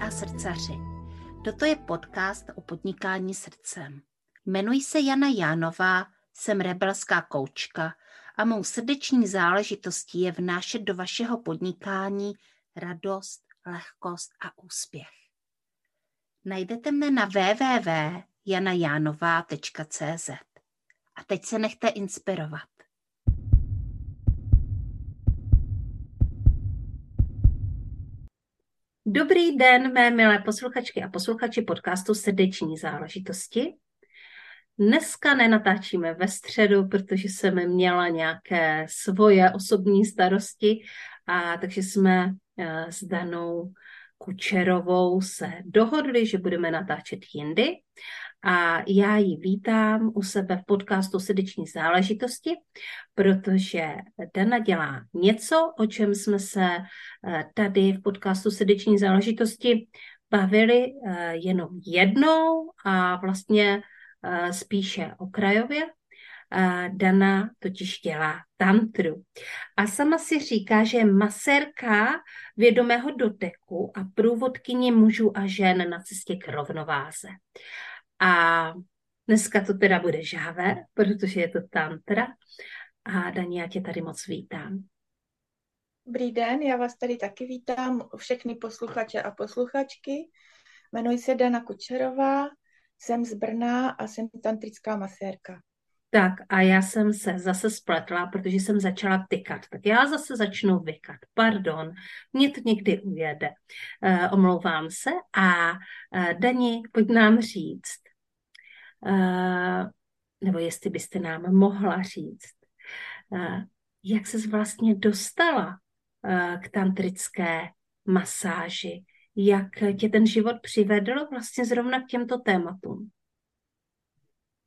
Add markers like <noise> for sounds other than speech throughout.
a srdcaři. Toto je podcast o podnikání srdcem. Jmenuji se Jana Jánová, jsem rebelská koučka a mou srdeční záležitostí je vnášet do vašeho podnikání radost, lehkost a úspěch. Najdete mne na www.janajánová.cz A teď se nechte inspirovat. Dobrý den, mé milé posluchačky a posluchači podcastu Srdeční záležitosti. Dneska nenatáčíme ve středu, protože jsem měla nějaké svoje osobní starosti, a takže jsme eh, s Danou Kučerovou se dohodli, že budeme natáčet jindy a já ji vítám u sebe v podcastu Srdeční záležitosti, protože Dana dělá něco, o čem jsme se eh, tady v podcastu Srdeční záležitosti bavili eh, jenom jednou a vlastně eh, spíše okrajově. Dana totiž dělá tantru. A sama si říká, že je masérka vědomého doteku a průvodkyně mužů a žen na cestě k rovnováze. A dneska to teda bude žáver, protože je to tantra. A Dani, já tě tady moc vítám. Dobrý den, já vás tady taky vítám, všechny posluchače a posluchačky. Jmenuji se Dana Kučerová, jsem z Brna a jsem tantrická masérka. Tak a já jsem se zase spletla, protože jsem začala tykat. Tak já zase začnu vykat. Pardon, mě to někdy ujede. Uh, omlouvám se. A uh, Dani, pojď nám říct, uh, nebo jestli byste nám mohla říct, uh, jak se vlastně dostala uh, k tantrické masáži, jak tě ten život přivedl vlastně zrovna k těmto tématům.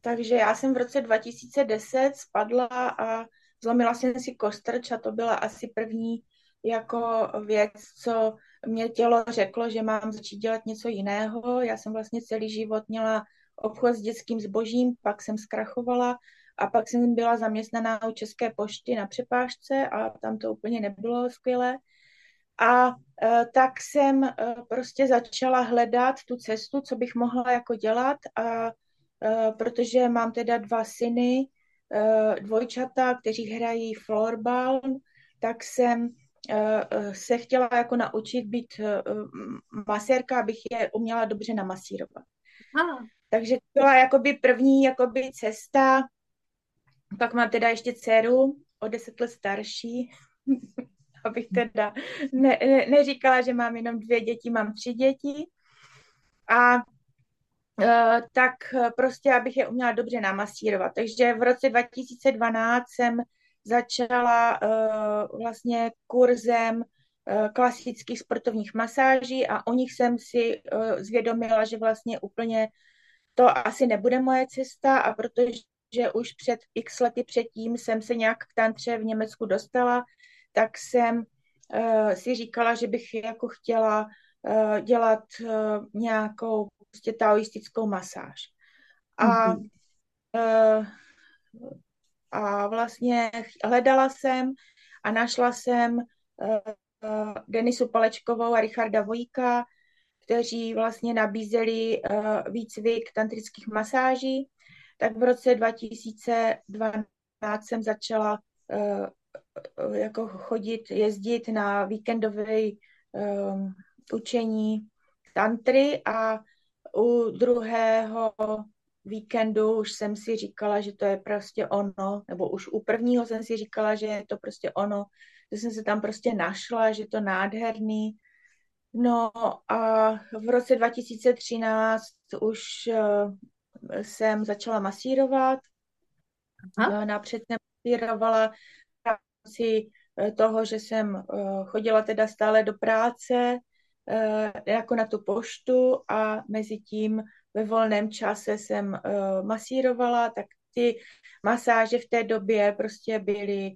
Takže já jsem v roce 2010 spadla a zlomila jsem si kostrč a to byla asi první jako věc, co mě tělo řeklo, že mám začít dělat něco jiného. Já jsem vlastně celý život měla obchod s dětským zbožím, pak jsem zkrachovala a pak jsem byla zaměstnaná u České pošty na přepážce a tam to úplně nebylo skvělé. A e, tak jsem e, prostě začala hledat tu cestu, co bych mohla jako dělat a protože mám teda dva syny, eh, dvojčata, kteří hrají florbal, tak jsem eh, se chtěla jako naučit být masérka, abych je uměla dobře namasírovat. Aha. Takže to byla jakoby první jakoby cesta. Pak mám teda ještě dceru, o deset let starší, <laughs> abych teda ne, ne, neříkala, že mám jenom dvě děti, mám tři děti. A Eh, tak eh, prostě, abych je uměla dobře namasírovat. Takže v roce 2012 jsem začala uh, vlastně kurzem klasických sportovních masáží a u nich jsem si zvědomila, že vlastně úplně to asi nebude moje cesta a protože už před x lety předtím jsem se nějak k tantře v Německu dostala, tak jsem si říkala, že bych jako chtěla dělat nějakou prostě taoistickou masáž. A, mm-hmm. uh, a vlastně hledala jsem a našla jsem uh, Denisu Palečkovou a Richarda Vojka, kteří vlastně nabízeli uh, výcvik tantrických masáží. Tak v roce 2012 jsem začala uh, jako chodit, jezdit na víkendové um, učení tantry a u druhého víkendu už jsem si říkala, že to je prostě ono, nebo už u prvního jsem si říkala, že je to prostě ono, že jsem se tam prostě našla, že to nádherný. No a v roce 2013 už uh, jsem začala masírovat. Aha. Napřed jsem masírovala v rámci eh, toho, že jsem chodila teda stále do práce, Eh, jako na tu poštu a mezi tím ve volném čase jsem uh, masírovala, tak ty masáže v té době prostě byly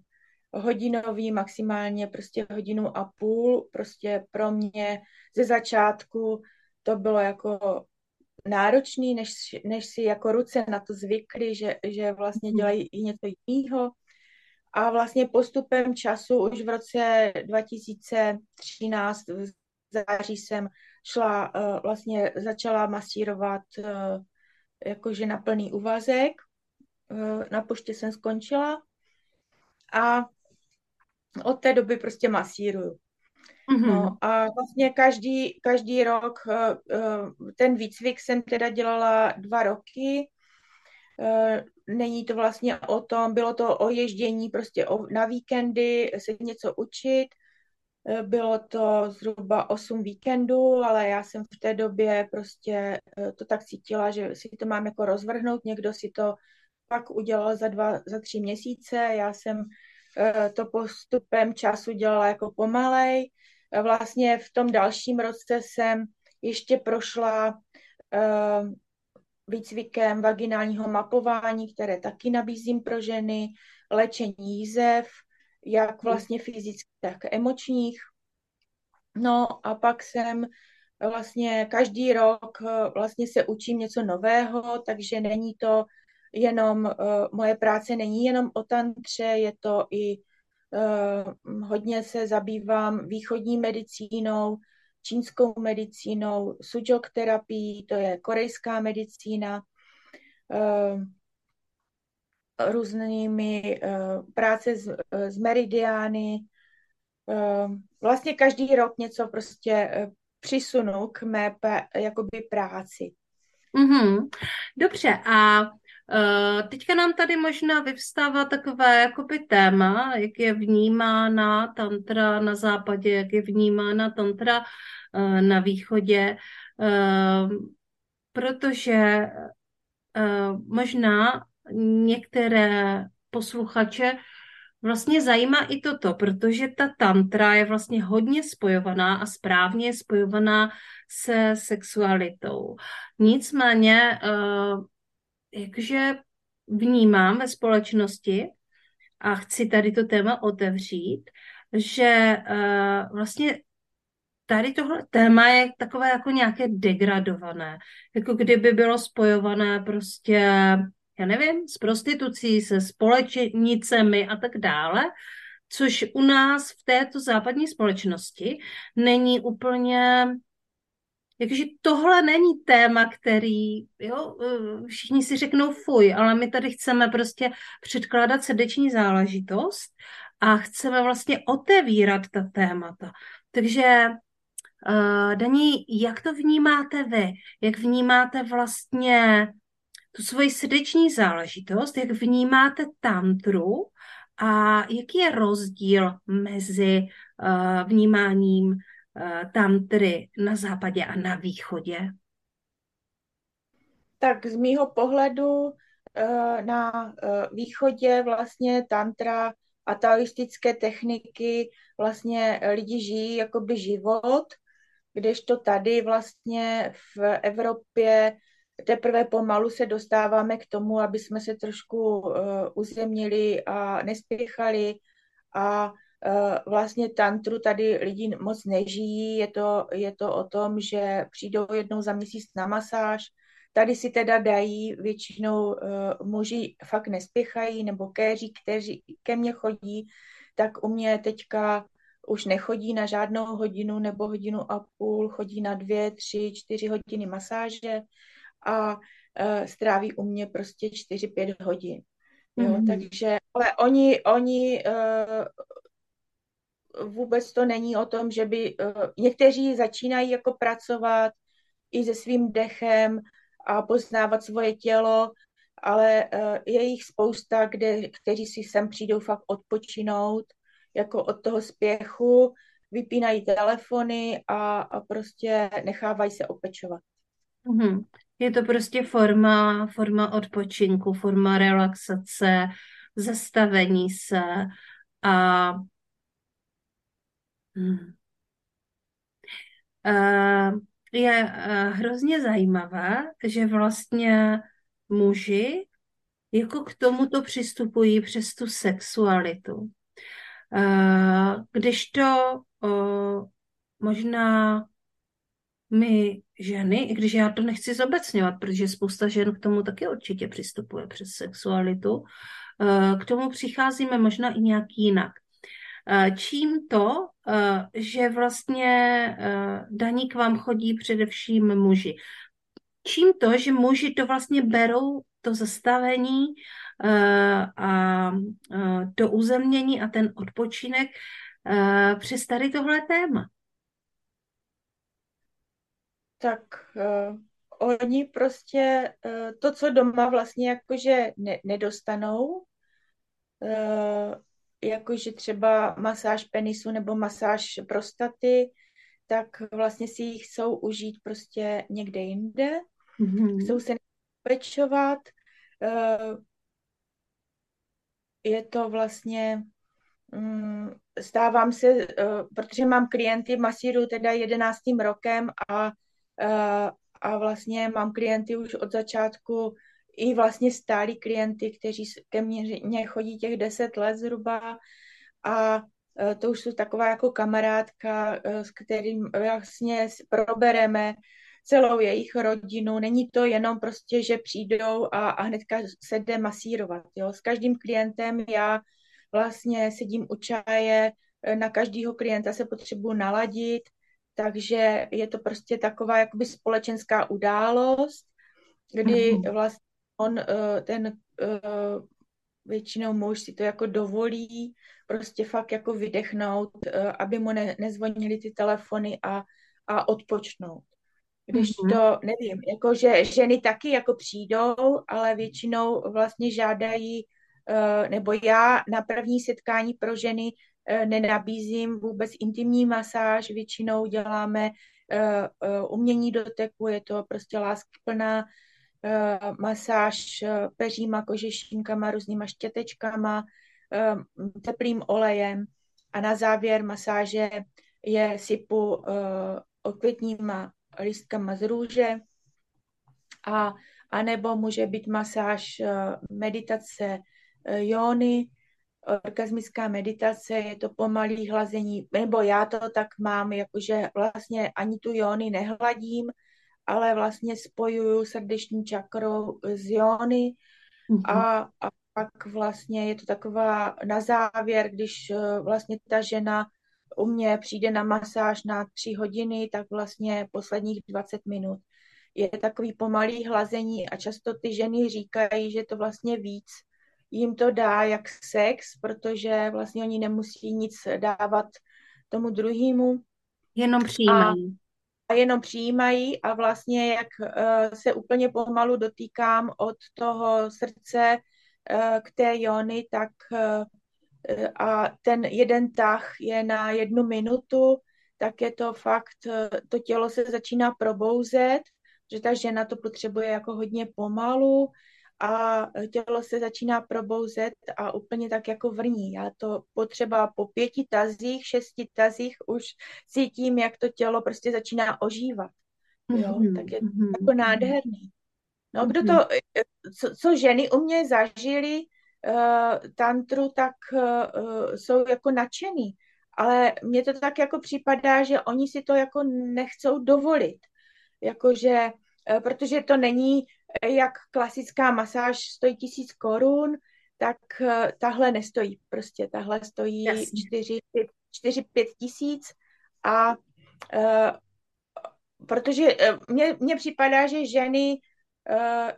hodinový, maximálně prostě hodinu a půl. Prostě pro mě ze začátku to bylo jako náročný, než, než si jako ruce na to zvykly, že, že vlastně mhm. dělají i něco jiného. A vlastně postupem času už v roce 2013 září jsem šla, vlastně začala masírovat jakože na plný úvazek. Na poště jsem skončila a od té doby prostě masíruju. Mm-hmm. No a vlastně každý, každý rok ten výcvik jsem teda dělala dva roky Eh, není to vlastně o tom, bylo to o ježdění prostě na víkendy, se něco učit. Eh, bylo to zhruba 8 víkendů, ale já jsem v té době prostě eh, to tak cítila, že si to mám jako rozvrhnout. Někdo si to pak udělal za dva, za tři měsíce. Já jsem to postupem času dělala jako pomalej. Vlastně v tom dalším roce jsem ještě prošla výcvikem vaginálního mapování, které taky nabízím pro ženy, léčení jízev, jak hmm. vlastně fyzických, tak emočních. No a pak jsem vlastně každý rok eh, vlastně se učím něco nového, takže není to jenom, eh, moje práce není jenom o tantře, je to i uh, hodně se zabývám východní medicínou, čínskou medicínou, sujok terapií, to je korejská medicína, eh, různými eh, práce s, eh, s meridiány. Vlastně každý rok něco prostě přisunu k mé jakoby práci. Mm-hmm. Dobře, a teďka nám tady možná vyvstává takové jakoby téma, jak je vnímána tantra na západě, jak je vnímána tantra na východě, protože možná některé posluchače vlastně zajímá i toto, protože ta tantra je vlastně hodně spojovaná a správně spojovaná se sexualitou. Nicméně, uh, jakže vnímám ve společnosti a chci tady to téma otevřít, že uh, vlastně tady tohle téma je takové jako nějaké degradované, jako kdyby bylo spojované prostě, já nevím, s prostitucí, se společnicemi a tak dále, což u nás v této západní společnosti není úplně Jakože tohle není téma, který, jo, eh, všichni si řeknou fuj, ale my tady chceme prostě předkládat srdeční záležitost a chceme vlastně otevírat ta témata. Takže uh, Daní, jak to vnímáte vy? Jak vnímáte vlastně tu svoji srdeční záležitost? Jak vnímáte tantru? A jaký je rozdíl mezi uh, vnímáním Eh, tam tedy na západě a na východě? Tak z mýho pohledu eh, na eh, východě vlastně tantra a taoistické techniky vlastně lidi žijí jakoby život, kdežto tady vlastně v Evropě teprve pomalu se dostáváme k tomu, aby jsme se trošku uzemnili a nespěchali. A Eh, vlastně tantru tady lidi moc nežijí, je to, je to o tom, že přijdou jednou za měsíc na masáž, tady si teda dají, většinou uh, muži fakt nespěchají, nebo kéři, kteří ke mně chodí, tak u mě teďka už nechodí na žádnou hodinu nebo hodinu a půl, chodí na dvě, tři, čtyři hodiny masáže a uh, stráví u mě prostě čtyři, pět hodin. Jo, mm-hmm. takže, ale oni, oni uh, vůbec to není o tom, že by uh, někteří začínají jako pracovat i se svým dechem a poznávat svoje tělo, ale uh, je jich spousta, kde, kteří si sem přijdou fakt odpočinout, jako od toho spěchu, vypínají telefony a, a prostě nechávají se opečovat. Mm-hmm. Je to prostě forma, forma odpočinku, forma relaxace, zastavení se a Hmm. Eh, je eh, hrozně zajímavé, že vlastně muži jako k tomuto přistupují přes tu sexualitu. Eh, když to možná my ženy, i když já to nechci zobecňovat, protože spousta žen k tomu taky určitě přistupuje přes sexualitu, k tomu přicházíme možná i nějak jinak. Čím to, že vlastně daní k vám chodí především muži? Čím to, že muži to vlastně berou, to zastavení a to uzemnění a ten odpočinek přes tady tohle téma? Tak uh, oni prostě uh, to, co doma vlastně jakože ne, nedostanou, uh, jakože třeba masáž penisu nebo masáž prostaty, tak vlastně si jich chcou užít prostě někde jinde. Mm-hmm. Chcou se pečovat. Uh, je to vlastně um, stávám se, protože mám klienty, masíru teda jedenáctým rokem a, a vlastně mám klienty už od začátku i vlastně stálí klienty, kteří ke mně chodí těch deset let zhruba a uh, to už jsou taková jako kamarádka, uh, s kterým vlastně probereme celou jejich rodinu. Není to jenom prostě, že přijdou a, a hnedka se jde masírovat. Jo? S každým klientem já vlastně sedím u čaje, eh, na každého klienta se potřebuji naladit, takže je to prostě taková jakoby společenská událost, kdy mm-hmm. vlastně on, eh, ten eh, většinou muž si to jako dovolí prostě fakt jako vydechnout, aby mu ne, nezvonili ty telefony a, a odpočnout. Když mm-hmm. to, nevím, jako že ženy taky jako přijdou, ale většinou vlastně žádají Eh, nebo já na první setkání pro ženy eh, nenabízím vůbec intimní masáž, většinou děláme eh, umění doteku, je to prostě láskyplná masáž peříma, kožešinkama, různýma štětečkama, teplým olejem. A na závěr masáže je sypu okvětníma lístkama z růže a, a nebo může být masáž meditace Eh, jóny, orgasmická meditace, je to pomalý hlazení, nebo já to tak mám, jakože vlastně ani tu jóny nehladím, ale vlastně spojuju srdeční čakrou z jóny mm-hmm. a, a pak vlastně je to taková na závěr, když eh, vlastně ta žena u mě přijde na masáž na tři hodiny, tak vlastně posledních 20 minut je takový pomalý hlazení a často ty ženy říkají, že to vlastně víc jim to dá jak sex, protože vlastně oni nemusí nic dávat tomu druhému. Jenom přijímají. A, a jenom přijímají a vlastně jak uh, se úplně pomalu dotýkám od toho srdce uh, k té jony, tak uh, a ten jeden tah je na jednu minutu, tak je to fakt, to tělo se začíná probouzet, že ta žena to potřebuje jako hodně pomalu, a tělo se začíná probouzet a úplně tak jako vrní. Já to potřeba po pěti tazích, šesti tazích už cítím, jak to tělo prostě začíná ožívat. Jo, mm-hmm. tak je to mm-hmm. jako nádherný. No, kdo to, mm-hmm. co, co ženy u mě zažili uh, tantru, tak uh, jsou jako nadšený. Ale mně to tak jako připadá, že oni si to jako nechcou dovolit. Jakože, uh, protože to není jak klasická masáž stojí tisíc korun, tak eh, tahle nestojí. Prostě tahle stojí 4-5 tisíc a uh, protože uh, mně, mně připadá, že ženy uh,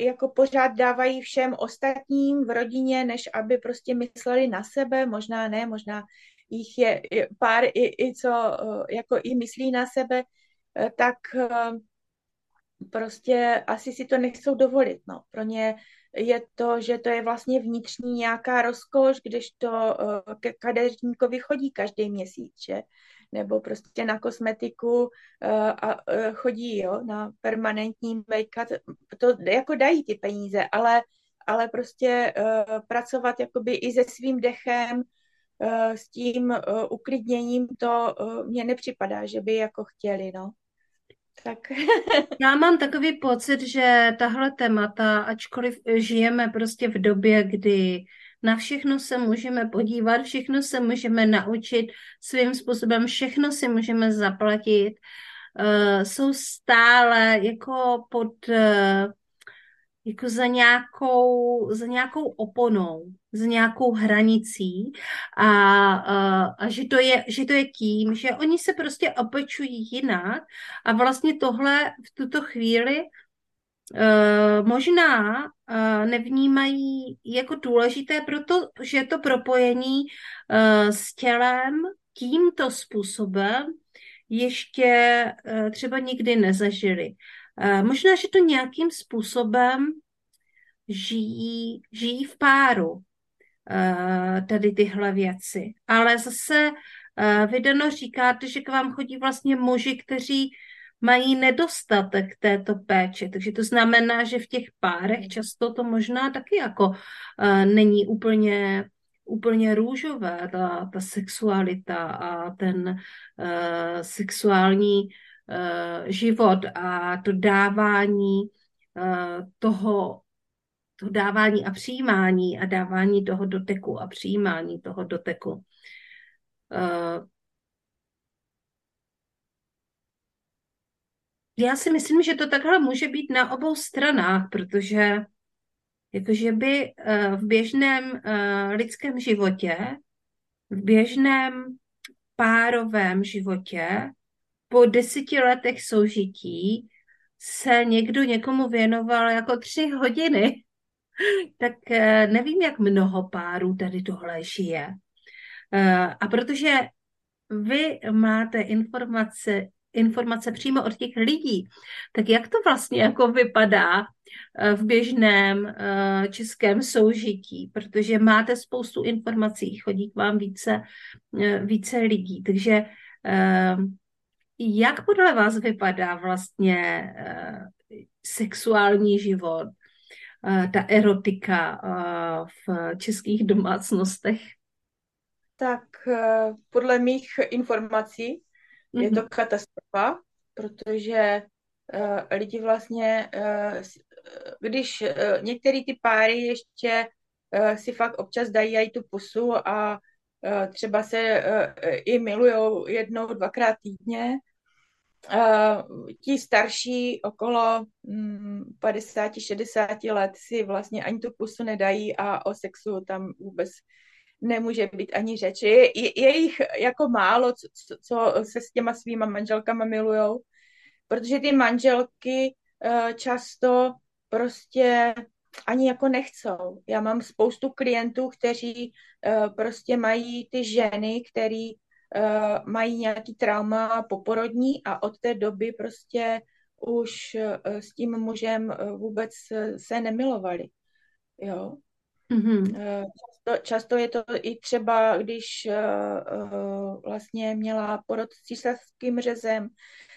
jako pořád dávají všem ostatním v rodině, než aby prostě mysleli na sebe, možná ne, možná jich je pár i, i co uh, jako i myslí na sebe, uh, tak uh, prostě asi si to nechcou dovolit. No. Pro ně je to, že to je vlastně vnitřní nějaká rozkoš, když to uh, ke kadeřníkovi chodí každý měsíc, že? Nebo prostě na kosmetiku uh, a uh, chodí, jo, na permanentní make-up. To jako dají ty peníze, ale, ale prostě pracovat jakoby i se svým dechem, s tím uklidněním, to mně nepřipadá, že by jako chtěli, no. Tak. <laughs> Já mám takový pocit, že tahle témata, ačkoliv žijeme prostě v době, kdy na všechno se můžeme podívat, všechno se můžeme naučit svým způsobem, všechno si můžeme zaplatit, uh, jsou stále jako pod uh, jako za nějakou, za nějakou oponou, za nějakou hranicí a, a, a že, to je, že to je tím, že oni se prostě opečují jinak a vlastně tohle v tuto chvíli uh, možná uh, nevnímají jako důležité, protože to propojení uh, s tělem tímto způsobem ještě třeba nikdy nezažili. Možná, že to nějakým způsobem žijí, žijí v páru, tady tyhle věci. Ale zase eh, vydano říkáte, že k vám chodí vlastně muži, kteří mají nedostatek této péče. Takže to znamená, že v těch párech často to možná taky jako není úplně úplně růžové, ta, ta sexualita a ten sexuální život a to dávání toho, to dávání a přijímání a dávání toho doteku a přijímání toho doteku. Uh, já si myslím, že to takhle může být na obou stranách, protože jakože by v běžném lidském životě, v běžném párovém životě po deseti letech soužití se někdo někomu věnoval jako tři hodiny, <laughs> tak eh, nevím, jak mnoho párů tady tohle žije. Eh, a protože vy máte informace, informace přímo od těch lidí, tak jak to vlastně jako vypadá eh, v běžném českém soužití, protože máte spoustu informací, chodí k vám více, více lidí, takže jak podle vás vypadá vlastně sexuální život, ta erotika uh, v českých domácnostech? Tak uh, podle mých informací mm-hmm. je to mhm. katastrofa, protože lidi vlastně, když některé ty páry ještě si fakt občas dají i tu pusu a Eh, třeba se eh, i milují jednou, dvakrát týdně. Eh, ti starší okolo 50-60 mm, let si vlastně ani tu pusu nedají a o sexu tam vůbec nemůže být ani řeč. Je, je, jich jako málo, co, co se s těma svýma manželkama milujou, protože ty manželky často prostě ani jako nechcou. Já mám spoustu klientů, kteří uh, prostě mají ty ženy, který uh, mají nějaký trauma poporodní a od té doby prostě už uh, s tím mužem uh, vůbec se nemilovali. Jo. Mm-hmm. Často, často je to i třeba, když uh, vlastně měla porod s císařským řezem,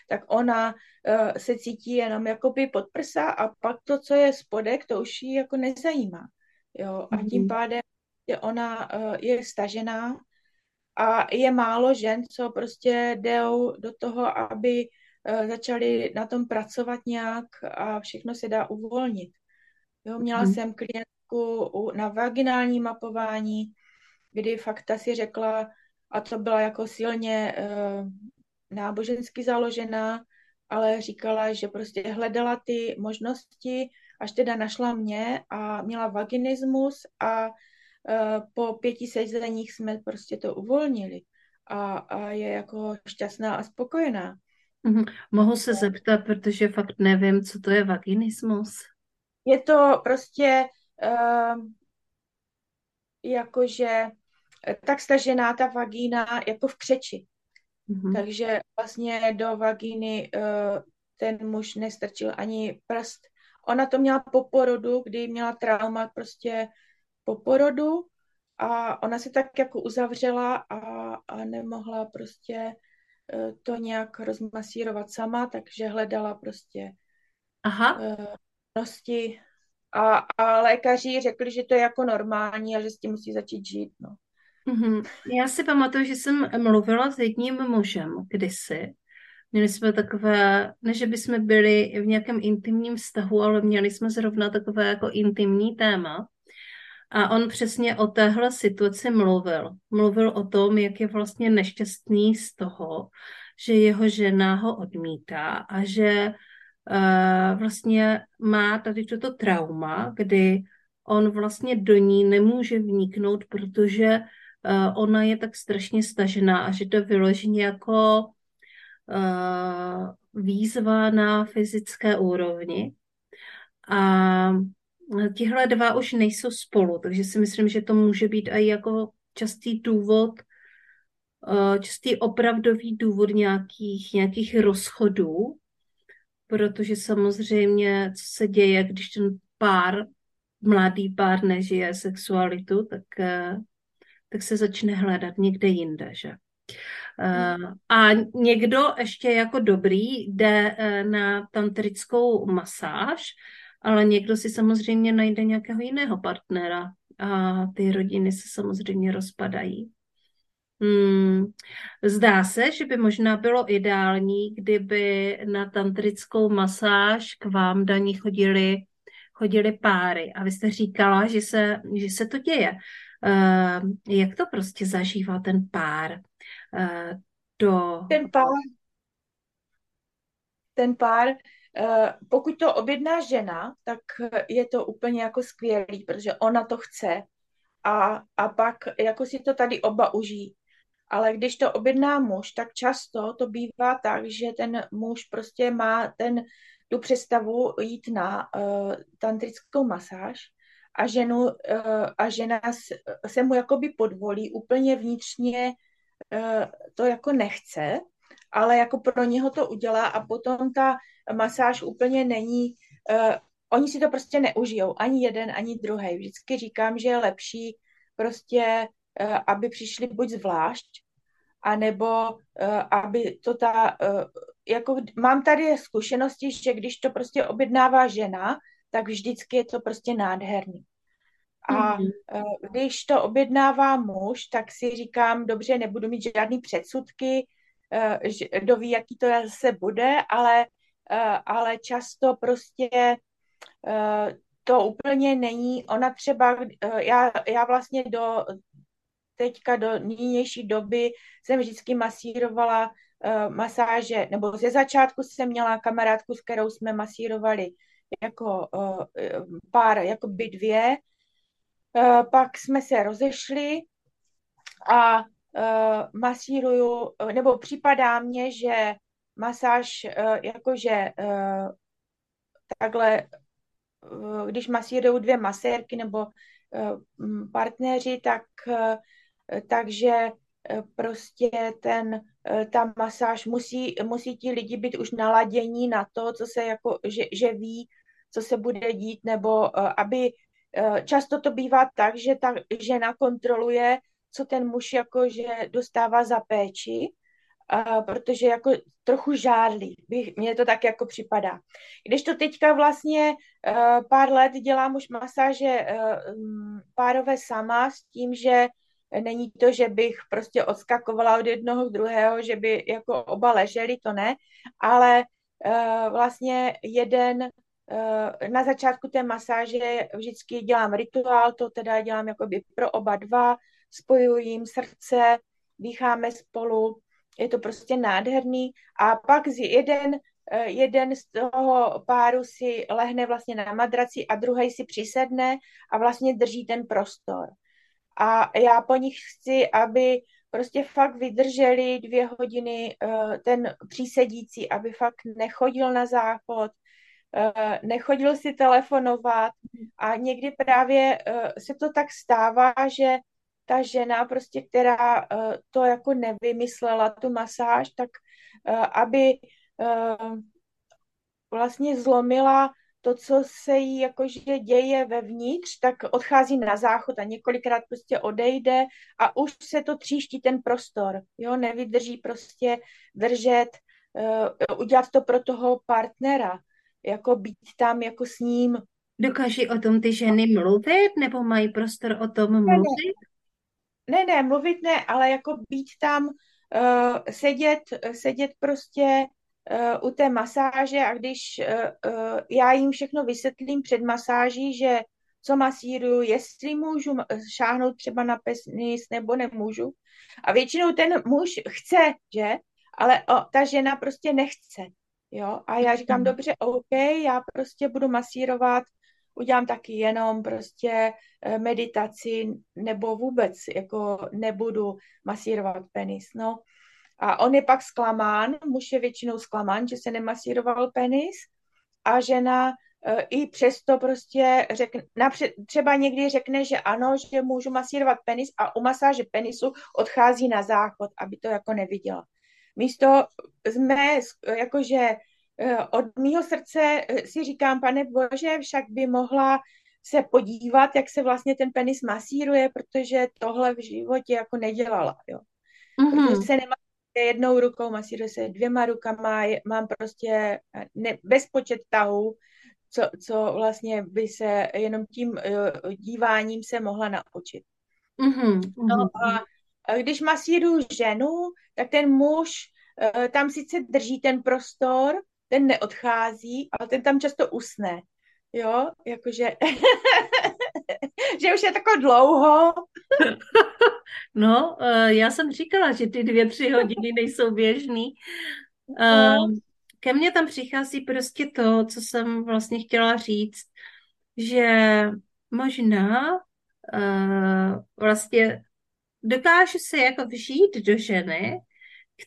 tak ona uh, se cítí jenom jakoby pod prsa a pak to, co je spodek, to už ji jako nezajímá. Jo? A tím mhm. pádem je ona uh, je stažená a je málo žen, co prostě jdou do toho, aby uh, začali na tom pracovat nějak a všechno se dá uvolnit. Jo, měla hmm. jsem klientku na vaginální mapování, kdy fakt ta si řekla, a to byla jako silně uh, nábožensky založená, ale říkala, že prostě hledala ty možnosti, až teda našla mě a měla vaginismus a po pěti sezeních jsme prostě to uvolnili a, a je jako šťastná a spokojená. Mm-hmm. Mohu se zeptat, protože fakt nevím, co to je vaginismus. Je to prostě uh, jakože tak stažená ta vagína jako v křeči. Mm-hmm. Takže vlastně do vagíny uh, ten muž nestrčil ani prst. Ona to měla po porodu, kdy měla trauma prostě po porodu a ona se tak jako uzavřela a, a nemohla prostě uh, to nějak rozmasírovat sama, takže hledala prostě Aha. Uh, nosti a, a lékaři řekli, že to je jako normální a že s tím musí začít žít, no. Mm-hmm. Já si pamatuju, že jsem mluvila s jedním mužem kdysi. Měli jsme takové, ne že bychom byli v nějakém intimním vztahu, ale měli jsme zrovna takové jako intimní téma. A on přesně o téhle situaci mluvil. Mluvil o tom, jak je vlastně nešťastný z toho, že jeho žena ho odmítá a že uh, vlastně má tady toto trauma, kdy on vlastně do ní nemůže vniknout, protože uh, ona je tak strašně stažená a že to vyložení jako uh, výzva na fyzické úrovni. A tihle dva už nejsou spolu, takže si myslím, že to může být i jako častý důvod, uh, častý opravdový důvod nějakých, nějakých rozchodů, protože samozřejmě, co se děje, když ten pár, mladý pár nežije sexualitu, tak, uh, tak se začne hledat někde jinde, že? Uh, a někdo ještě jako dobrý jde na tantrickou masáž, ale někdo si samozřejmě najde nějakého jiného partnera a ty rodiny se samozřejmě rozpadají. Hmm. Zdá se, že by možná bylo ideální, kdyby na tantrickou masáž k vám daní chodili, chodili páry. A vy jste říkala, že se, že se to děje. Uh, jak to prostě zažívá ten pár? Uh, do... Ten pár, ten pár pokud to objedná žena, tak je to úplně jako skvělý, protože ona to chce a, a pak jako si to tady oba užijí. Ale když to objedná muž, tak často to bývá tak, že ten muž prostě má ten, tu představu jít na uh, tantrickou masáž a, ženu, uh, a žena se mu jakoby podvolí, úplně vnitřně uh, to jako nechce, ale jako pro něho to udělá a potom ta masáž úplně není, uh, oni si to prostě neužijou, ani jeden, ani druhý. Vždycky říkám, že je lepší prostě Eh, aby přišli buď zvlášť, anebo eh, aby to ta, eh, jako mám tady zkušenosti, že když to prostě objednává žena, tak vždycky je to prostě nádherný. A mm-hmm. když to objednává muž, tak si říkám, dobře, nebudu mít žádný předsudky, kdo ví, jaký to se bude, ale, ale často prostě to úplně není, ona třeba, já, já vlastně do teďka do nynější doby jsem vždycky masírovala masáže, nebo ze začátku jsem měla kamarádku, s kterou jsme masírovali jako pár, jako by dvě. Pak jsme se rozešli a uh, masíruju, uh, nebo připadá mně, že masáž, uh, jakože uh, takhle, uh, když masírují dvě masérky nebo uh, partneři, tak uh, takže eh, prostě ten, eh, ta masáž musí, musí ti lidi být už naladění na to, co se jako, že, že ví, co se bude dít, nebo eh, aby často to bývá tak, že ta žena kontroluje, co ten muž jako, že dostává za péči, a protože jako trochu žádlí, mně to tak jako připadá. Když to teďka vlastně pár let dělám už masáže párové sama s tím, že Není to, že bych prostě odskakovala od jednoho k druhého, že by jako oba leželi, to ne, ale uh, vlastně jeden uh, na začátku té masáže vždycky dělám rituál, to teda dělám jakoby pro oba dva, spojuji jim srdce, dýcháme spolu, je to prostě nádherný. A pak z jeden, uh, jeden z toho páru si lehne vlastně na madraci a druhý si přisedne a vlastně drží ten prostor. A já po nich chci, aby prostě fakt vydrželi dvě hodiny uh, ten přísedící, aby fakt nechodil na záchod, uh, nechodil si telefonovat. A někdy právě se to tak stává, že ta žena prostě, která uh, to jako nevymyslela, tu masáž, tak uh, aby uh, vlastně zlomila to, co se jí jakože děje vevnitř, tak odchází na záchod a několikrát prostě odejde a už se to tříští ten prostor, jo, nevydrží prostě držet, uh, udělat to pro toho partnera, jako být tam jako s ním. Dokáží o tom ty ženy mluvit, nebo mají prostor o tom mluvit? Ne, ne, mluvit ne, ale jako být tam, uh, sedět, sedět prostě uh, u té masáže a když uh, uh, já jim všechno vysvětlím před masáží, že co masíruju, jestli můžu šáhnout třeba na penis nebo nemůžu. A většinou ten muž chce, že? Ale o, ta žena prostě nechce. Jo, a já říkám, dobře, OK, já prostě budu masírovat, udělám taky jenom prostě eh, meditaci nebo vůbec jako nebudu masírovat penis, no. A on je pak zklamán, muž je většinou zklamán, že se nemasíroval penis a žena e, i přesto prostě řekne, napřed, třeba někdy řekne, že ano, že můžu masírovat penis a u masáže penisu odchází na záchod, aby to jako neviděla. Místo jsme, jakože od mýho srdce e, si říkám, pane Bože, však by mohla se podívat, jak se vlastně ten penis masíruje, protože tohle v životě jako nedělala, jo. Mm-hmm. Protože se nemá jednou rukou, masíruje se dvěma rukama, mám prostě eh, ne, bezpočet tahů, co, co vlastně by se jenom tím uh, díváním se mohla naučit. Mm-hmm. No a, a když masíruju ženu, tak ten muž uh, tam sice drží ten prostor, ten neodchází, ale ten tam často usne. Jo, jakože, <laughs> že už je tako dlouho. <laughs> no, uh, já jsem říkala, že ty dvě, tři hodiny nejsou běžný. Uh, ke mně tam přichází prostě to, co jsem vlastně chtěla říct, že možná uh, vlastně dokážu se jako vžít do ženy,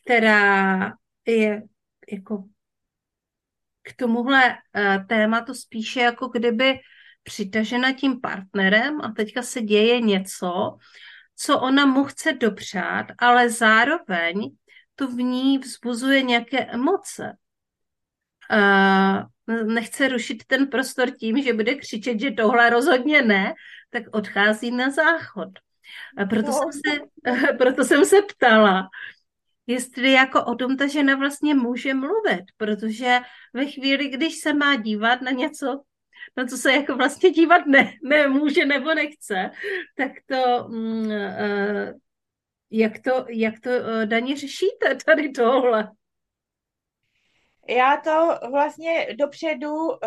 která je jako k tomuhle uh, tématu spíše jako kdyby přitažena tím partnerem a teďka se děje něco, co ona mu chce dopřát, ale zároveň to v ní vzbuzuje nějaké emoce. Uh, nechce rušit ten prostor tím, že bude křičet, že tohle rozhodně ne, tak odchází na záchod. Proto, no. jsem se, <laughs> proto jsem se ptala, jestli jako o tom ta žena vlastně může mluvit, protože ve chvíli, když se má dívat na něco, na co se jako vlastně dívat ne, nemůže nebo nechce, tak to, mm, uh, jak to, jak to uh, daně řešíte tady tohle? Já to vlastně dopředu uh,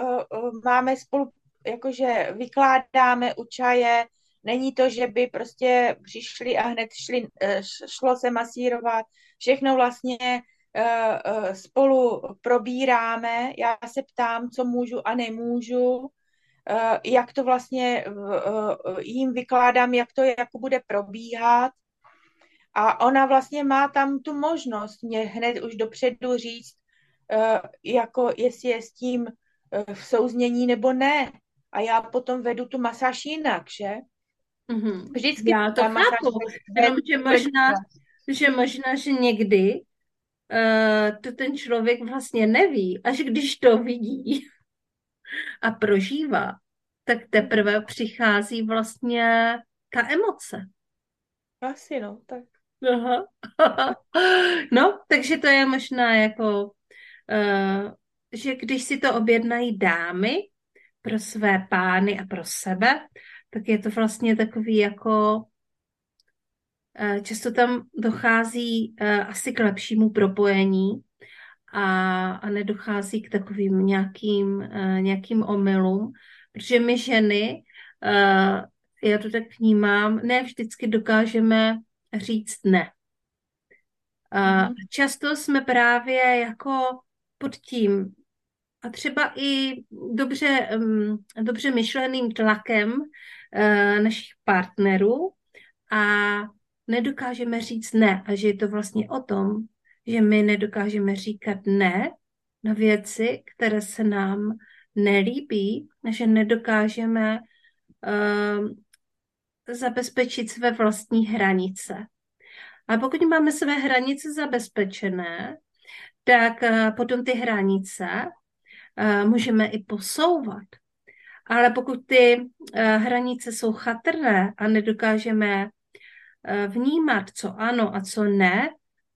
máme spolu, jakože vykládáme u čaje, není to, že by prostě přišli a hned šli, uh, šlo se masírovat, všechno vlastně uh, uh, spolu probíráme, já se ptám, co můžu a nemůžu, Eh, jak to vlastně eh, jim vykládám, jak to jako bude probíhat. A ona vlastně má tam tu možnost mě hned už dopředu říct, eh, jako jestli je s tím v souznění nebo ne. A já potom vedu tu masáž jinak, že? Mm-hmm. Vždycky já to chápu, jenom, že možná, že možná, že někdy uh, to ten člověk vlastně neví, až když to vidí, a prožívá, tak teprve přichází vlastně ta emoce. Asi no, tak. Aha. <laughs> no, takže to je možná jako, uh, že když si to objednají dámy pro své pány a pro sebe, tak je to vlastně takový jako uh, často tam dochází uh, asi k lepšímu propojení a, a nedochází k takovým nějakým, uh, nějakým omylům, protože my ženy, já to tak vnímám, ne vždycky dokážeme říct ne. Uh, často jsme právě jako pod tím a třeba i dobře, um, dobře myšleným tlakem našich partnerů a nedokážeme říct ne a že je to vlastně o tom, že my nedokážeme říkat ne na věci, které se nám nelíbí, že nedokážeme uh, zabezpečit své vlastní hranice. A pokud máme své hranice zabezpečené, tak uh, potom ty hranice uh, můžeme i posouvat. Ale pokud ty uh, hranice jsou chatrné a nedokážeme uh, vnímat, co ano a co ne,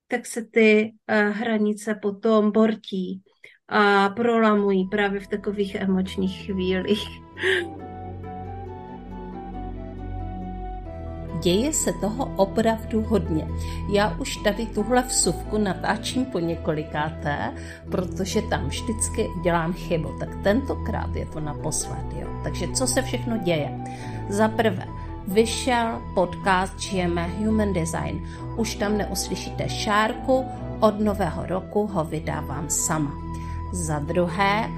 tak se ty uh, hranice potom bortí a prolamují právě v takových emočních chvílích. <laughs> Děje se toho opravdu hodně. Já už tady tuhle vsuvku natáčím po několikáté, protože tam vždycky dělám chybu. Tak tentokrát je to naposled. Jo. Takže co se všechno děje? Za prvé, vyšel podcast Žijeme Human Design. Už tam neuslyšíte šárku, od nového roku ho vydávám sama. Za druhé,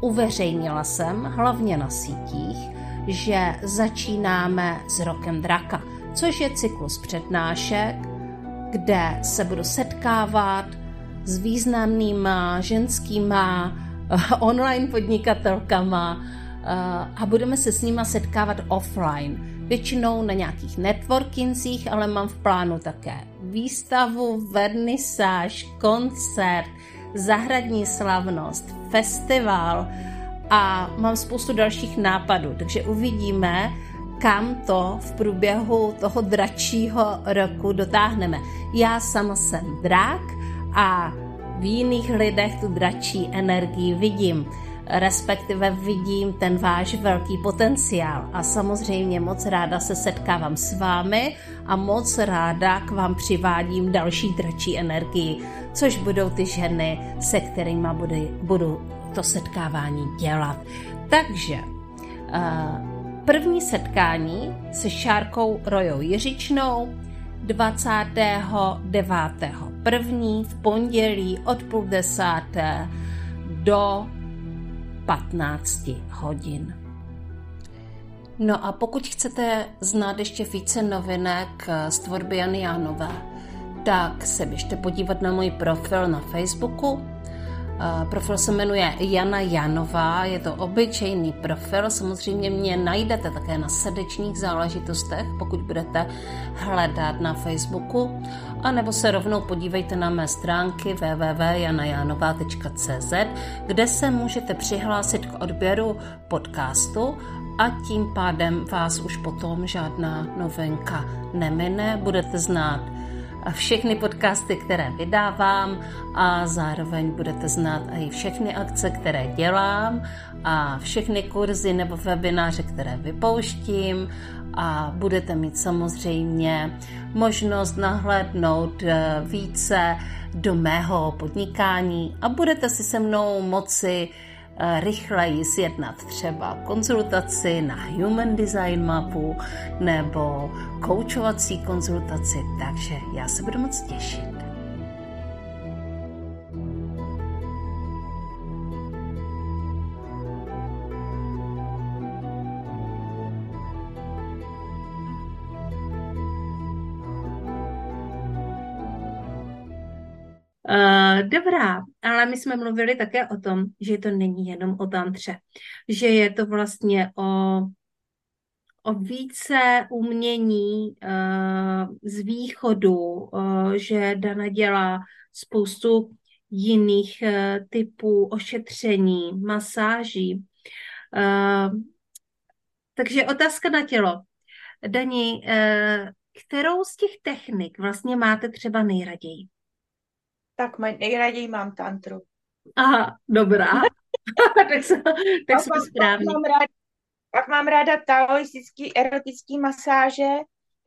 uveřejnila jsem, hlavně na sítích, že začínáme s rokem draka, což je cyklus přednášek, kde se budu setkávat s významnýma ženskýma eh, online podnikatelkama eh, a budeme se s nima setkávat offline. Většinou na nějakých networkincích, ale mám v plánu také výstavu, vernisáž, koncert, zahradní slavnost, festival a mám spoustu dalších nápadů, takže uvidíme, kam to v průběhu toho dračího roku dotáhneme. Já sama jsem drak a v jiných lidech tu dračí energii vidím, respektive vidím ten váš velký potenciál a samozřejmě moc ráda se setkávám s vámi a moc ráda k vám přivádím další dračí energii, což budou ty ženy, se kterými budu, to setkávání dělat. Takže uh, První setkání se Šárkou Rojou Jiřičnou 29. první v pondělí od půl desáté do 15 hodin. No a pokud chcete znát ještě více novinek z tvorby Jany Jánové, tak se běžte podívat na můj profil na Facebooku Profil se jmenuje Jana Janová, je to obyčejný profil, samozřejmě mě najdete také na srdečních záležitostech, pokud budete hledat na Facebooku, a nebo se rovnou podívejte na mé stránky www.janajanova.cz, kde se můžete přihlásit k odběru podcastu. A tím pádem vás už potom žádná novinka nemine, budete znát všechny podcasty, které vydávám a zároveň budete znát i všechny akce, které dělám a všechny kurzy nebo webináře, které vypouštím a budete mít samozřejmě možnost nahlédnout eh, více do mého podnikání a budete si se mnou moci rychleji sjednat třeba konzultaci na Human Design mapu nebo koučovací konzultaci, takže já se budu moc těšit. Uh, dobrá, ale my jsme mluvili také o tom, že to není jenom o tantře, že je to vlastně o, o více umění uh, z východu, uh, že Dana dělá spoustu jiných uh, typů ošetření, masáží. Uh, takže otázka na tělo. Dani, uh, kterou z těch technik vlastně máte třeba nejraději? Tak nejraději mám tantru. Aha, dobrá. <laughs> <laughs> tak se, tak jsme správně. Pak mám, ráda, pak mám ráda taoistický erotický masáže,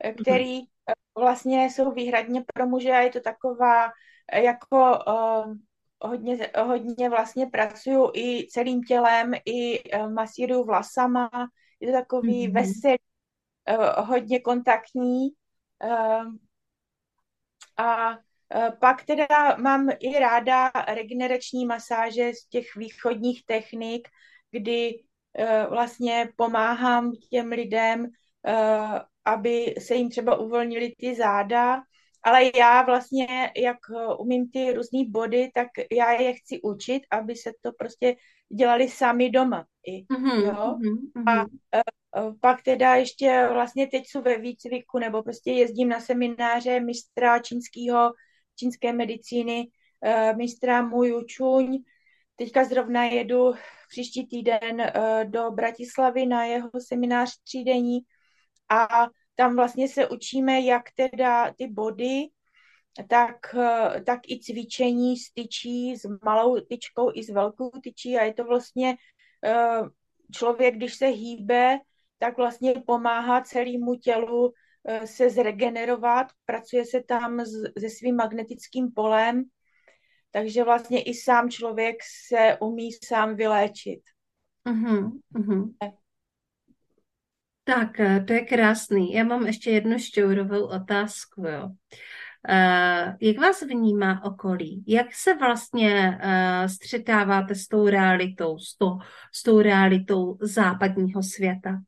eh, který mm-hmm. vlastně jsou výhradně pro muže a je to taková eh, jako uh, hodně, hodně vlastně pracuju i celým tělem, i uh, masíruju vlasama, je to takový mm-hmm. veselý, uh, hodně kontaktní uh, a pak teda mám i ráda regenerační masáže z těch východních technik, kdy eh, vlastně pomáhám těm lidem, eh, aby se jim třeba uvolnili ty záda, ale já vlastně, jak umím ty různé body, tak já je chci učit, aby se to prostě dělali sami doma. I, mm-hmm, jo? Mm-hmm. A pak teda ještě vlastně teď jsou ve výcviku, nebo prostě jezdím na semináře mistra čínského čínské medicíny eh, mistra Muju Čuň. Teďka zrovna jedu příští týden eh, do Bratislavy na jeho seminář třídení a tam vlastně se učíme, jak teda ty body, tak, eh, tak i cvičení s tyčí, s malou tyčkou i s velkou tyčí a je to vlastně člověk, když se hýbe, tak vlastně pomáhá celému tělu se zregenerovat, pracuje se tam se svým magnetickým polem, takže vlastně i sám člověk se umí sám vyléčit. Uh-huh, uh-huh. Tak, eh, to je krásný. Já mám ještě jednu šťourovou otázku. Jo. Eh, jak vás vnímá okolí? Jak se vlastně eh, střetáváte s tou realitou, s, to, s tou realitou západního světa?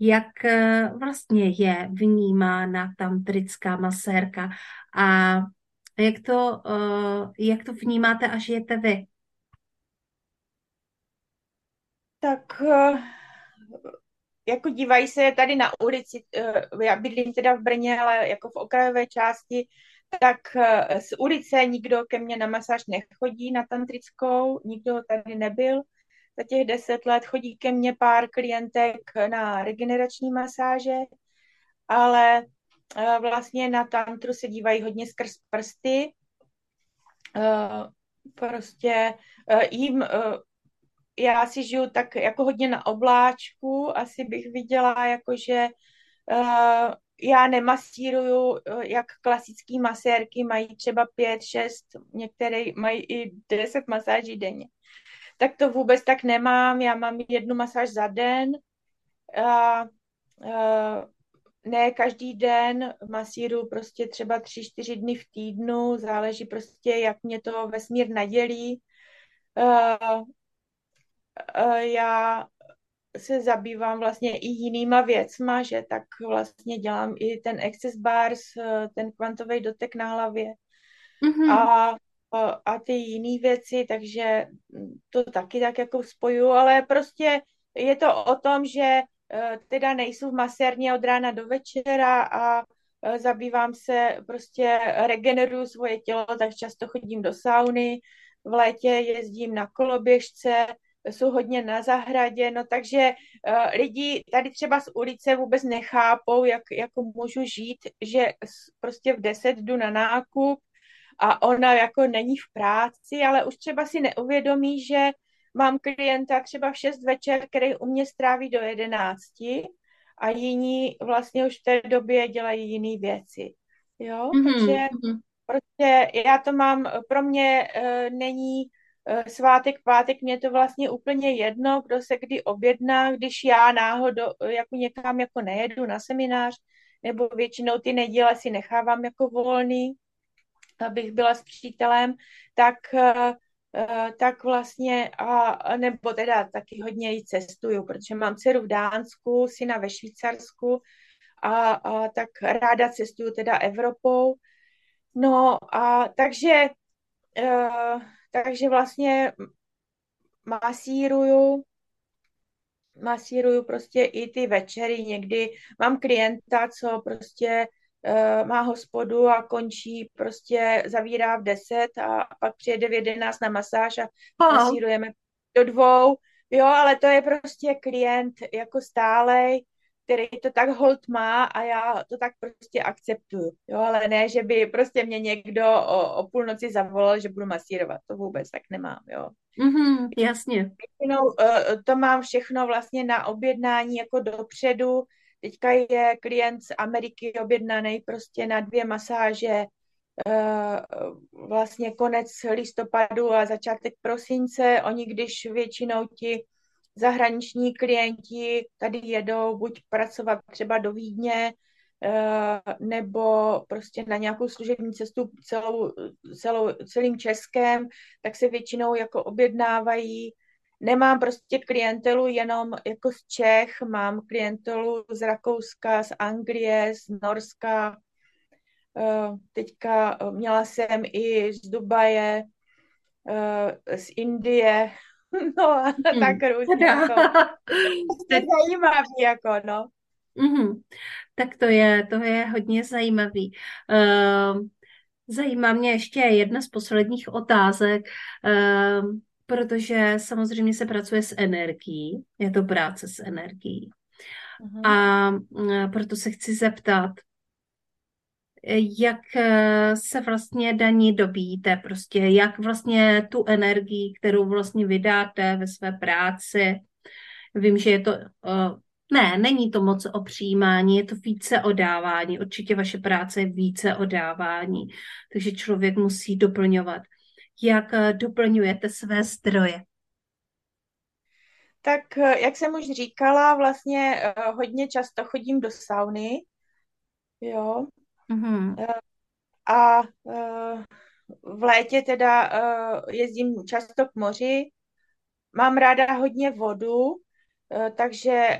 Jak eh, vlastně je vnímána tantrická masérka a jak to, jak to vnímáte a žijete vy? Tak jako dívají se tady na ulici, já bydlím teda v Brně, ale jako v okrajové části, tak eh, z ulice nikdo ke mně na masáž nechodí, na tantrickou, nikdo tady nebyl. Za těch deset let chodí ke mně pár klientek na regenerační masáže, ale eh, vlastně na tantru se dívají hodně skrz prsty. Eh, prostě jim, já si žiju tak jako hodně na obláčku, asi bych viděla, jakože já nemasíruju, eh, jak klasické masérky mají třeba pět, šest, některé mají i deset masáží denně. Tak to vůbec tak nemám, já mám jednu masáž za den. A, a, ne každý den masíru prostě třeba tři, čtyři dny v týdnu, záleží prostě, jak mě to vesmír nadělí. A, a já se zabývám vlastně i jinýma věcma, že tak vlastně dělám i ten Access Bars, ten kvantový dotek na hlavě mm-hmm. a, a ty jiné věci, takže to taky tak jako spoju, ale prostě je to o tom, že e, teda nejsou v masérně od rána do večera a e, zabývám se, prostě regeneruju svoje tělo, tak často chodím do sauny, v létě jezdím na koloběžce, jsou hodně na zahradě, no takže uh, lidi tady třeba z ulice vůbec nechápou, jak jako můžu žít, že prostě v deset jdu na nákup a ona jako není v práci, ale už třeba si neuvědomí, že mám klienta třeba v 6 večer, který u mě stráví do 11 a jiní vlastně už v té době dělají jiné věci. Jo, mm-hmm. takže mhm. prostě já to mám, pro mě uh, není Eh, svátek, pátek, mě to vlastně úplně jedno, kdo se kdy objedná, když já náhodou jako někam jako nejedu na seminář, nebo většinou ty neděle si nechávám jako volný, abych byla s přítelem, tak, eh, eh, tak vlastně, a, nebo teda taky hodně i cestuju, protože mám dceru v Dánsku, syna ve Švýcarsku a, a tak ráda cestuju teda Evropou. No a takže takže vlastně masíruju, masíruju prostě i ty večery. Někdy mám klienta, co prostě má hospodu a končí, prostě zavírá v 10 a pak přijede v 11 na masáž a masírujeme do dvou. Jo, ale to je prostě klient jako stálej, který to tak hold má a já to tak prostě akceptuju. Jo, ale ne, že by prostě mě někdo o, o půlnoci zavolal, že budu masírovat. To vůbec tak nemám, jo. Mm-hmm, jasně. No, uh, to mám všechno vlastně na objednání jako dopředu. Teďka je klient z Ameriky objednaný prostě na dvě masáže uh, vlastně konec listopadu a začátek prosince. Oni, když většinou ti zahraniční klienti tady jedou buď pracovat třeba do Vídně, eh, nebo prostě na nějakou služební cestu celou, celou, celým Českém, tak se většinou jako objednávají. Nemám prostě klientelu jenom jako z Čech, mám klientelu z Rakouska, z Anglie, z Norska. Eh, teďka měla jsem i z Dubaje, eh, z Indie, <laughs> No, hmm. tak různě. Jako. <laughs> To je zajímavý, jako, no. Mm-hmm. Tak to je, to je hodně zajímavý. Uh, zajímá mě ještě jedna z posledních otázek, uh, protože samozřejmě se pracuje s energií, je to práce s energií. Uh-huh. A uh, proto se chci zeptat, jak eh, se vlastně daní dobíjíte, prostě jak vlastně tu energii, kterou vlastně vydáte ve své práci. Vím, že je to, eh, ne, není to moc o přijímání, je to více o dávání. Určitě vaše práce je více o dávání, takže člověk musí doplňovat. Jak eh, doplňujete své zdroje? Tak, jak jsem už říkala, vlastně hodně často chodím do sauny, jo, Mm-hmm. a v létě teda jezdím často k moři. Mám ráda hodně vodu, takže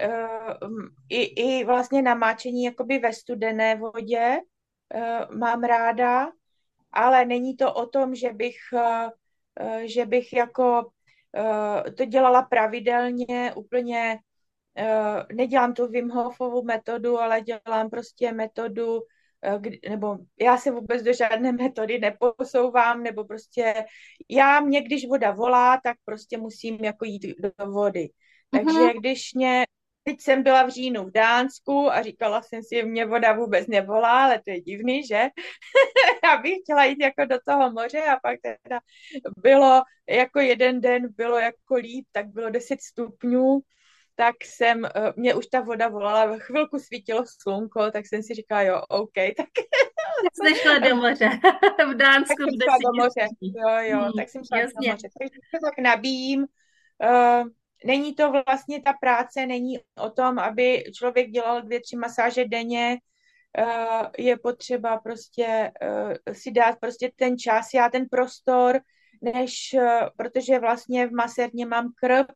i, i vlastně namáčení jakoby ve studené vodě mám ráda, ale není to o tom, že bych, že bych jako to dělala pravidelně, úplně nedělám tu Wim Hofovou metodu, ale dělám prostě metodu, nebo já se vůbec do žádné metody neposouvám, nebo prostě já, mě když voda volá, tak prostě musím jako jít do vody. Takže mm-hmm. když mě Teď jsem byla v říjnu v Dánsku a říkala jsem si, mě voda vůbec nevolá, ale to je divný, že? <laughs> Já bych chtěla jít jako do toho moře a pak teda bylo jako jeden den, bylo jako líp, tak bylo 10 stupňů, tak jsem, eh, mě už ta voda volala, chvilku svítilo slunko, tak jsem si říkala, jo, OK, <laughs> tak... Jsi šla do moře, <laughs> v Dánsku tak jsem do moře, jo, jo, hmm, tak jsem šla jasně. do moře, takže tak nabíjím, uh, není to vlastně ta práce, není o tom, aby člověk dělal dvě, tři masáže denně, uh, je potřeba prostě uh, si dát prostě ten čas, já ten prostor, než, uh, protože vlastně v masérně mám krb,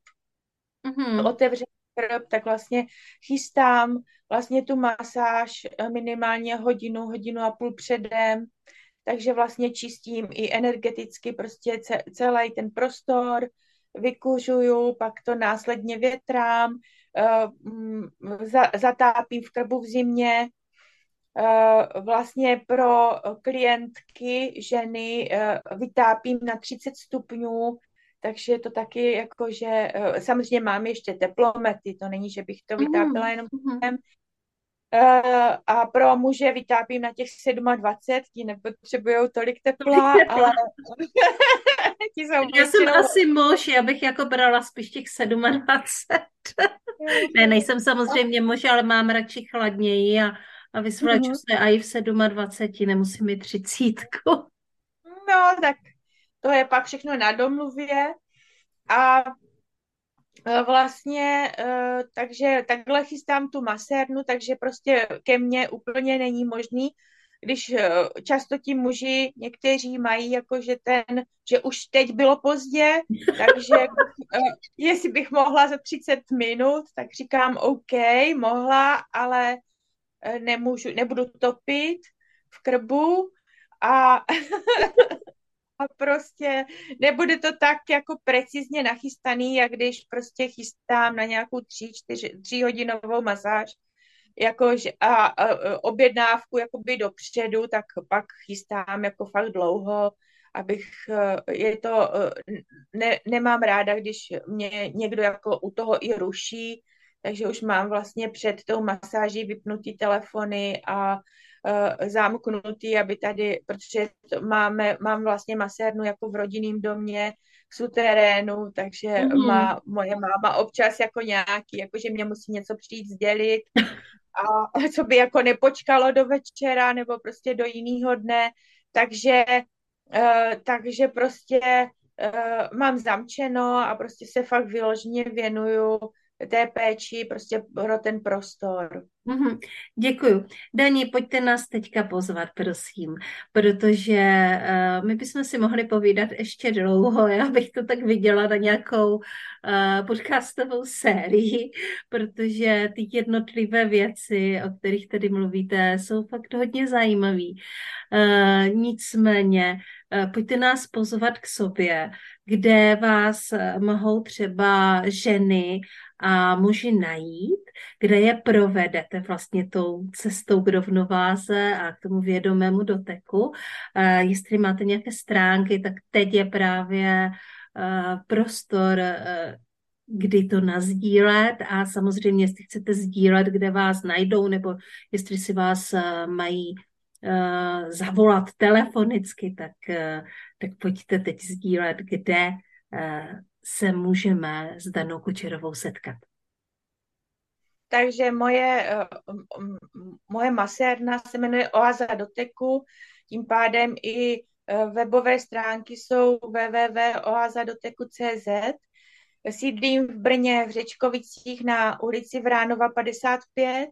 mm-hmm. otevřený krb, tak vlastně chystám vlastně tu masáž minimálně hodinu, hodinu a půl předem, takže vlastně čistím i energeticky prostě celý ten prostor, vykuřuju, pak to následně větrám, eh, mm, zatápím v krbu v zimě. Eh, vlastně pro klientky ženy eh, vytápím na 30 stupňů, takže je to taky jako, že samozřejmě mám ještě teplomety, to není, že bych to mhm, vytápila jenom mm-hmm. a pro muže vytápím na těch 27, ti nepotřebují tolik tepla, ale <laughs> ti jsou Já jsem asi muž, já bych jako brala spíš těch 27. <laughs> ne, nejsem samozřejmě muž, ale mám radši chladněji a, a vysvleču mm-hmm. se i v 27, nemusím mít třicítku. No, tak to je pak všechno na domluvě a vlastně, e, takže takhle chystám tu masérnu, takže prostě ke mně úplně není možný když eh, často ti muži někteří mají jako, že ten, že už teď bylo pozdě, <laughs> takže eh, jestli bych mohla za 30 minut, tak říkám OK, mohla, ale eh, nemůžu, nebudu topit v krbu a <laughs> a prostě nebude to tak jako precizně nachystaný, jak když prostě chystám na nějakou tři, čtyři, tří hodinovou masáž, jako, a, a objednávku jakoby dopředu, tak pak chystám jako fakt dlouho, abych, e, je to, e, ne, nemám ráda, když mě někdo jako u toho i ruší, takže už mám vlastně před tou masáží vypnutý telefony a uh, zamknutý, aby tady, protože máme, mám vlastně masérnu jako v rodinném domě, v suterénu, takže mm-hmm. má moje máma občas jako nějaký, jako že mě musí něco přijít sdělit a <laughs> co by jako nepočkalo do večera nebo prostě do jiného dne, takže, uh, takže prostě uh, mám zamčeno a prostě se fakt vyloženě věnuju té péči prostě pro ten prostor. Mm-hmm. Děkuju. Dani, pojďte nás teďka pozvat, prosím, protože uh, my bychom si mohli povídat ještě dlouho. Já bych to tak viděla na nějakou uh, podcastovou sérii, protože ty jednotlivé věci, o kterých tady mluvíte, jsou fakt hodně zajímavé. Uh, nicméně, uh, pojďte nás pozvat k sobě, kde vás mohou třeba ženy a muži najít, kde je provedete vlastně tou cestou k rovnováze a k tomu vědomému doteku. Jestli máte nějaké stránky, tak teď je právě prostor, kdy to nazdílet a samozřejmě, jestli chcete sdílet, kde vás najdou, nebo jestli si vás mají zavolat telefonicky, tak, tak pojďte teď sdílet, kde se můžeme s Danou Kučerovou setkat? Takže moje, eh, moje masérna se jmenuje Oaza doteku, tím pádem i eh, webové stránky jsou www.oazadoteku.cz. Sídlím v Brně v Řečkovicích na ulici Vránova 55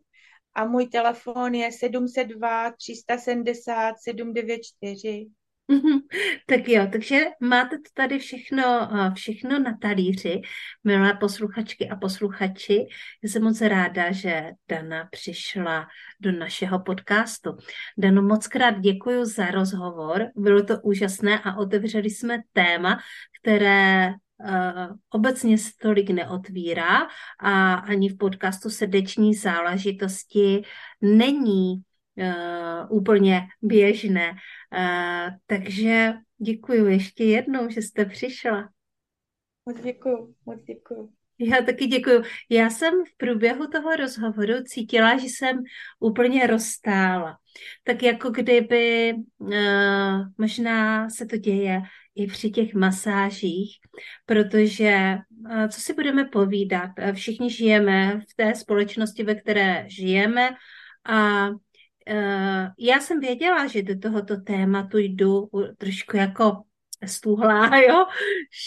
a můj telefon je 702 370 794. <laughs> Tak jo, takže máte to tady všechno, eh, všechno na talíři, milé posluchačky a posluchači. Jsem moc ráda, že Dana přišla do našeho podcastu. Dano, moc krát děkuji za rozhovor, bylo to úžasné a otevřeli jsme téma, které Uh, obecně se tolik neotvírá a ani v podcastu srdeční záležitosti není uh, úplně běžné. Uh, takže děkuji ještě jednou, že jste přišla. Moc děkuji, moc děkuji. Já taky děkuji. Já jsem v průběhu toho rozhovoru cítila, že jsem úplně rozstála. Tak jako kdyby uh, možná se to děje i při těch masážích, protože uh, co si budeme povídat, všichni žijeme v té společnosti, ve které žijeme a já jsem věděla, že do tohoto tématu jdu trošku jako stuhlá, <laughs> jo?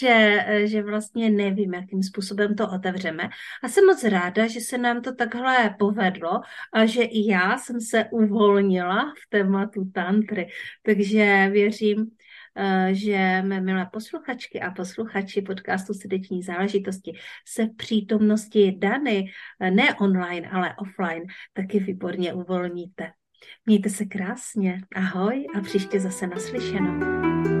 Že, že vlastně nevím, jakým způsobem to otevřeme. A jsem moc ráda, že se nám to takhle povedlo a že i já jsem se uvolnila v tématu tantry. Takže věřím, eh, že mé milé posluchačky a posluchači podcastu Srdeční záležitosti se v přítomnosti Dany, eh, ne online, ale offline, taky výborně uvolníte. Mějte se krásně, ahoj a příště zase naslyšenou.